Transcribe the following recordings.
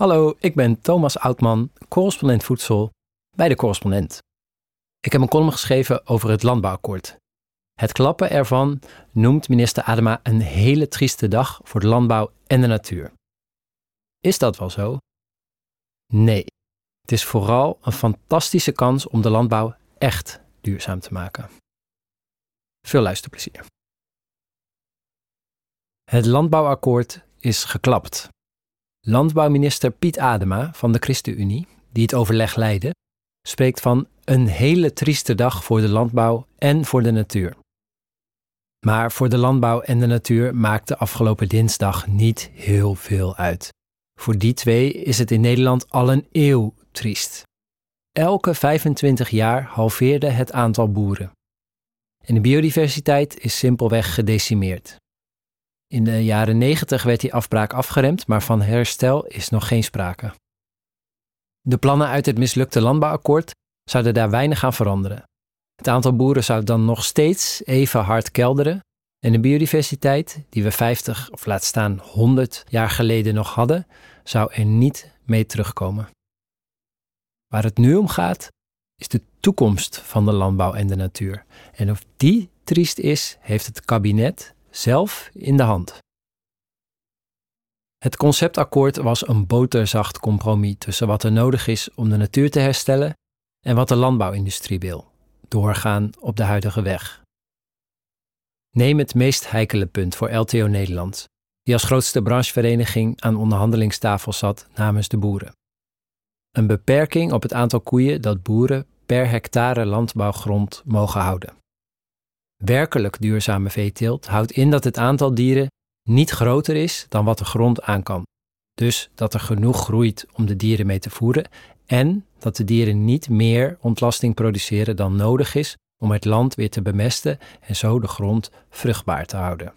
Hallo, ik ben Thomas Oudman, correspondent voedsel bij de Correspondent. Ik heb een column geschreven over het landbouwakkoord. Het klappen ervan noemt minister Adema een hele trieste dag voor de landbouw en de natuur. Is dat wel zo? Nee. Het is vooral een fantastische kans om de landbouw echt duurzaam te maken. Veel luisterplezier. Het landbouwakkoord is geklapt. Landbouwminister Piet Adema van de ChristenUnie, die het overleg leidde, spreekt van een hele trieste dag voor de landbouw en voor de natuur. Maar voor de landbouw en de natuur maakte afgelopen dinsdag niet heel veel uit. Voor die twee is het in Nederland al een eeuw triest. Elke 25 jaar halveerde het aantal boeren. En de biodiversiteit is simpelweg gedecimeerd. In de jaren 90 werd die afbraak afgeremd, maar van herstel is nog geen sprake. De plannen uit het mislukte landbouwakkoord zouden daar weinig aan veranderen. Het aantal boeren zou dan nog steeds even hard kelderen en de biodiversiteit, die we 50 of laat staan 100 jaar geleden nog hadden, zou er niet mee terugkomen. Waar het nu om gaat, is de toekomst van de landbouw en de natuur. En of die triest is, heeft het kabinet zelf in de hand. Het conceptakkoord was een boterzacht compromis tussen wat er nodig is om de natuur te herstellen en wat de landbouwindustrie wil, doorgaan op de huidige weg. Neem het meest heikele punt voor LTO Nederland, die als grootste branchevereniging aan onderhandelingstafel zat namens de boeren. Een beperking op het aantal koeien dat boeren per hectare landbouwgrond mogen houden. Werkelijk duurzame veeteelt houdt in dat het aantal dieren niet groter is dan wat de grond aan kan. Dus dat er genoeg groeit om de dieren mee te voeren en dat de dieren niet meer ontlasting produceren dan nodig is om het land weer te bemesten en zo de grond vruchtbaar te houden.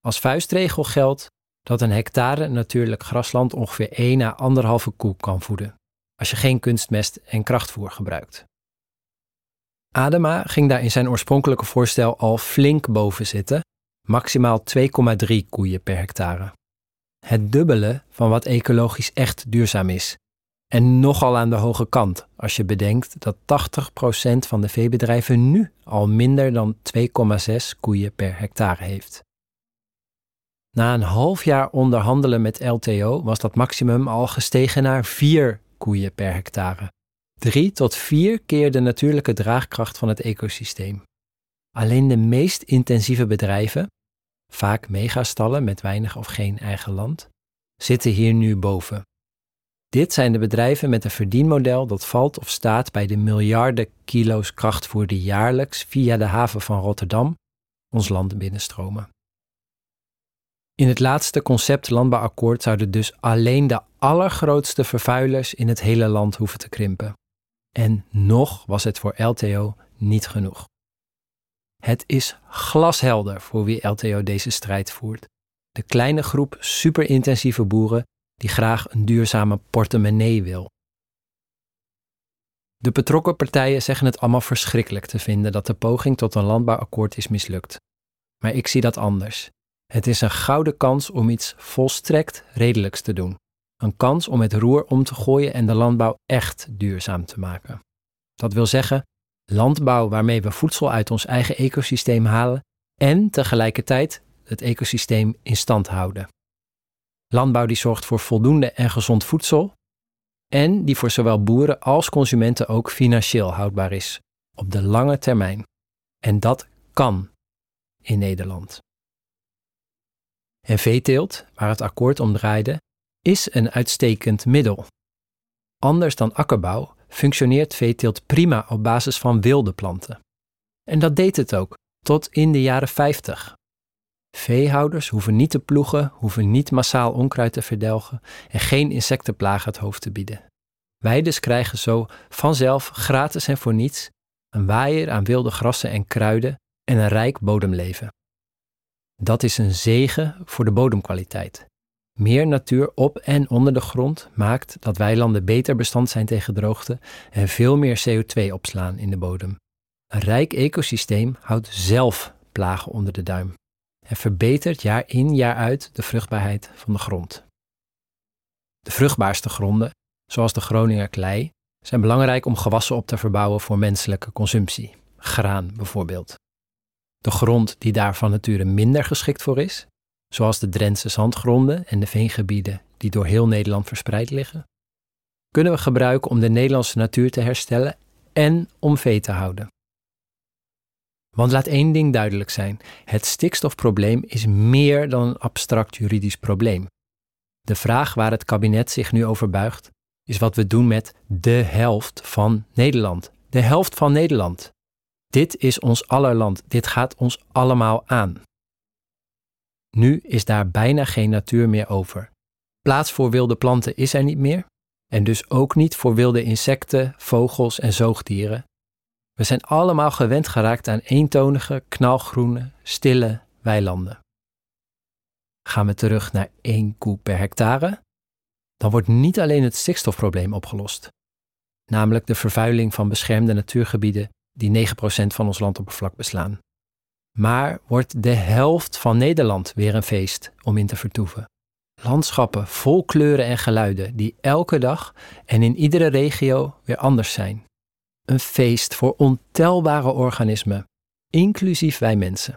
Als vuistregel geldt dat een hectare natuurlijk grasland ongeveer 1 à 1,5 koe kan voeden, als je geen kunstmest en krachtvoer gebruikt. Adema ging daar in zijn oorspronkelijke voorstel al flink boven zitten, maximaal 2,3 koeien per hectare. Het dubbele van wat ecologisch echt duurzaam is. En nogal aan de hoge kant als je bedenkt dat 80% van de veebedrijven nu al minder dan 2,6 koeien per hectare heeft. Na een half jaar onderhandelen met LTO was dat maximum al gestegen naar 4 koeien per hectare. Drie tot vier keer de natuurlijke draagkracht van het ecosysteem. Alleen de meest intensieve bedrijven, vaak megastallen met weinig of geen eigen land, zitten hier nu boven. Dit zijn de bedrijven met een verdienmodel dat valt of staat bij de miljarden kilo's krachtvoer die jaarlijks via de haven van Rotterdam ons land binnenstromen. In het laatste concept landbouwakkoord zouden dus alleen de allergrootste vervuilers in het hele land hoeven te krimpen. En nog was het voor LTO niet genoeg. Het is glashelder voor wie LTO deze strijd voert. De kleine groep superintensieve boeren die graag een duurzame portemonnee wil. De betrokken partijen zeggen het allemaal verschrikkelijk te vinden dat de poging tot een landbouwakkoord is mislukt. Maar ik zie dat anders. Het is een gouden kans om iets volstrekt redelijks te doen. Een kans om het roer om te gooien en de landbouw echt duurzaam te maken. Dat wil zeggen, landbouw waarmee we voedsel uit ons eigen ecosysteem halen en tegelijkertijd het ecosysteem in stand houden. Landbouw die zorgt voor voldoende en gezond voedsel en die voor zowel boeren als consumenten ook financieel houdbaar is op de lange termijn. En dat kan in Nederland. En veeteelt, waar het akkoord om draaide, is een uitstekend middel. Anders dan akkerbouw functioneert veeteelt prima op basis van wilde planten. En dat deed het ook, tot in de jaren 50. Veehouders hoeven niet te ploegen, hoeven niet massaal onkruid te verdelgen en geen insectenplagen het hoofd te bieden. Weiders krijgen zo vanzelf gratis en voor niets een waaier aan wilde grassen en kruiden en een rijk bodemleven. Dat is een zegen voor de bodemkwaliteit. Meer natuur op en onder de grond maakt dat weilanden beter bestand zijn tegen droogte en veel meer CO2 opslaan in de bodem. Een rijk ecosysteem houdt zelf plagen onder de duim en verbetert jaar in jaar uit de vruchtbaarheid van de grond. De vruchtbaarste gronden, zoals de Groninger klei, zijn belangrijk om gewassen op te verbouwen voor menselijke consumptie. Graan bijvoorbeeld. De grond die daar van nature minder geschikt voor is, zoals de Drentse zandgronden en de veengebieden die door heel Nederland verspreid liggen, kunnen we gebruiken om de Nederlandse natuur te herstellen en om vee te houden. Want laat één ding duidelijk zijn: het stikstofprobleem is meer dan een abstract juridisch probleem. De vraag waar het kabinet zich nu over buigt, is wat we doen met de helft van Nederland. De helft van Nederland. Dit is ons aller land. Dit gaat ons allemaal aan. Nu is daar bijna geen natuur meer over. Plaats voor wilde planten is er niet meer. En dus ook niet voor wilde insecten, vogels en zoogdieren. We zijn allemaal gewend geraakt aan eentonige, knalgroene, stille weilanden. Gaan we terug naar één koe per hectare? Dan wordt niet alleen het stikstofprobleem opgelost, namelijk de vervuiling van beschermde natuurgebieden die 9% van ons landoppervlak beslaan. Maar wordt de helft van Nederland weer een feest om in te vertoeven. Landschappen vol kleuren en geluiden die elke dag en in iedere regio weer anders zijn. Een feest voor ontelbare organismen, inclusief wij mensen.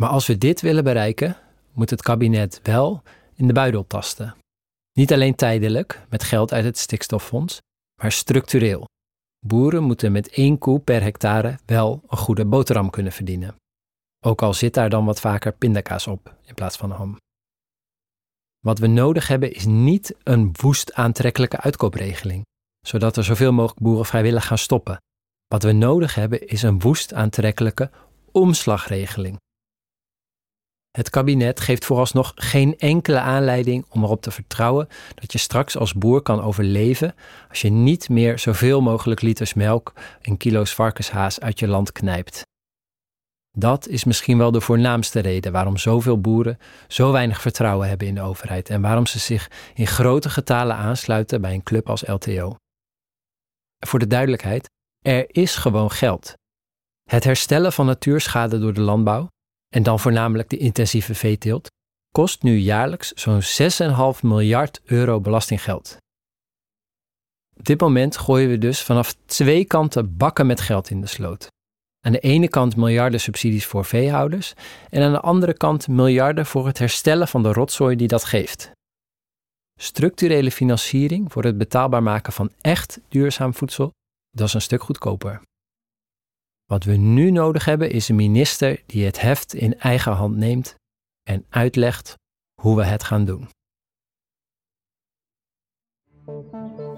Maar als we dit willen bereiken, moet het kabinet wel in de buidel tasten. Niet alleen tijdelijk, met geld uit het stikstoffonds, maar structureel. Boeren moeten met één koe per hectare wel een goede boterham kunnen verdienen. Ook al zit daar dan wat vaker pindakaas op in plaats van ham. Wat we nodig hebben is niet een woest aantrekkelijke uitkoopregeling, zodat er zoveel mogelijk boeren vrijwillig gaan stoppen. Wat we nodig hebben is een woest aantrekkelijke omslagregeling. Het kabinet geeft vooralsnog geen enkele aanleiding om erop te vertrouwen dat je straks als boer kan overleven als je niet meer zoveel mogelijk liters melk en kilo's varkenshaas uit je land knijpt. Dat is misschien wel de voornaamste reden waarom zoveel boeren zo weinig vertrouwen hebben in de overheid en waarom ze zich in grote getalen aansluiten bij een club als LTO. Voor de duidelijkheid, er is gewoon geld. Het herstellen van natuurschade door de landbouw en dan voornamelijk de intensieve veeteelt, kost nu jaarlijks zo'n 6,5 miljard euro belastinggeld. Op dit moment gooien we dus vanaf twee kanten bakken met geld in de sloot. Aan de ene kant miljarden subsidies voor veehouders en aan de andere kant miljarden voor het herstellen van de rotzooi die dat geeft. Structurele financiering voor het betaalbaar maken van echt duurzaam voedsel, dat is een stuk goedkoper. Wat we nu nodig hebben is een minister die het heft in eigen hand neemt en uitlegt hoe we het gaan doen.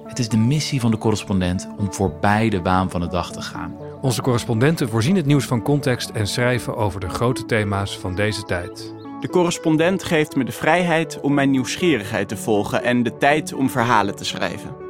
Het is de missie van de correspondent om voorbij de waan van de dag te gaan. Onze correspondenten voorzien het nieuws van context en schrijven over de grote thema's van deze tijd. De correspondent geeft me de vrijheid om mijn nieuwsgierigheid te volgen en de tijd om verhalen te schrijven.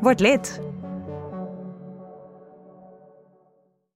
Word lid.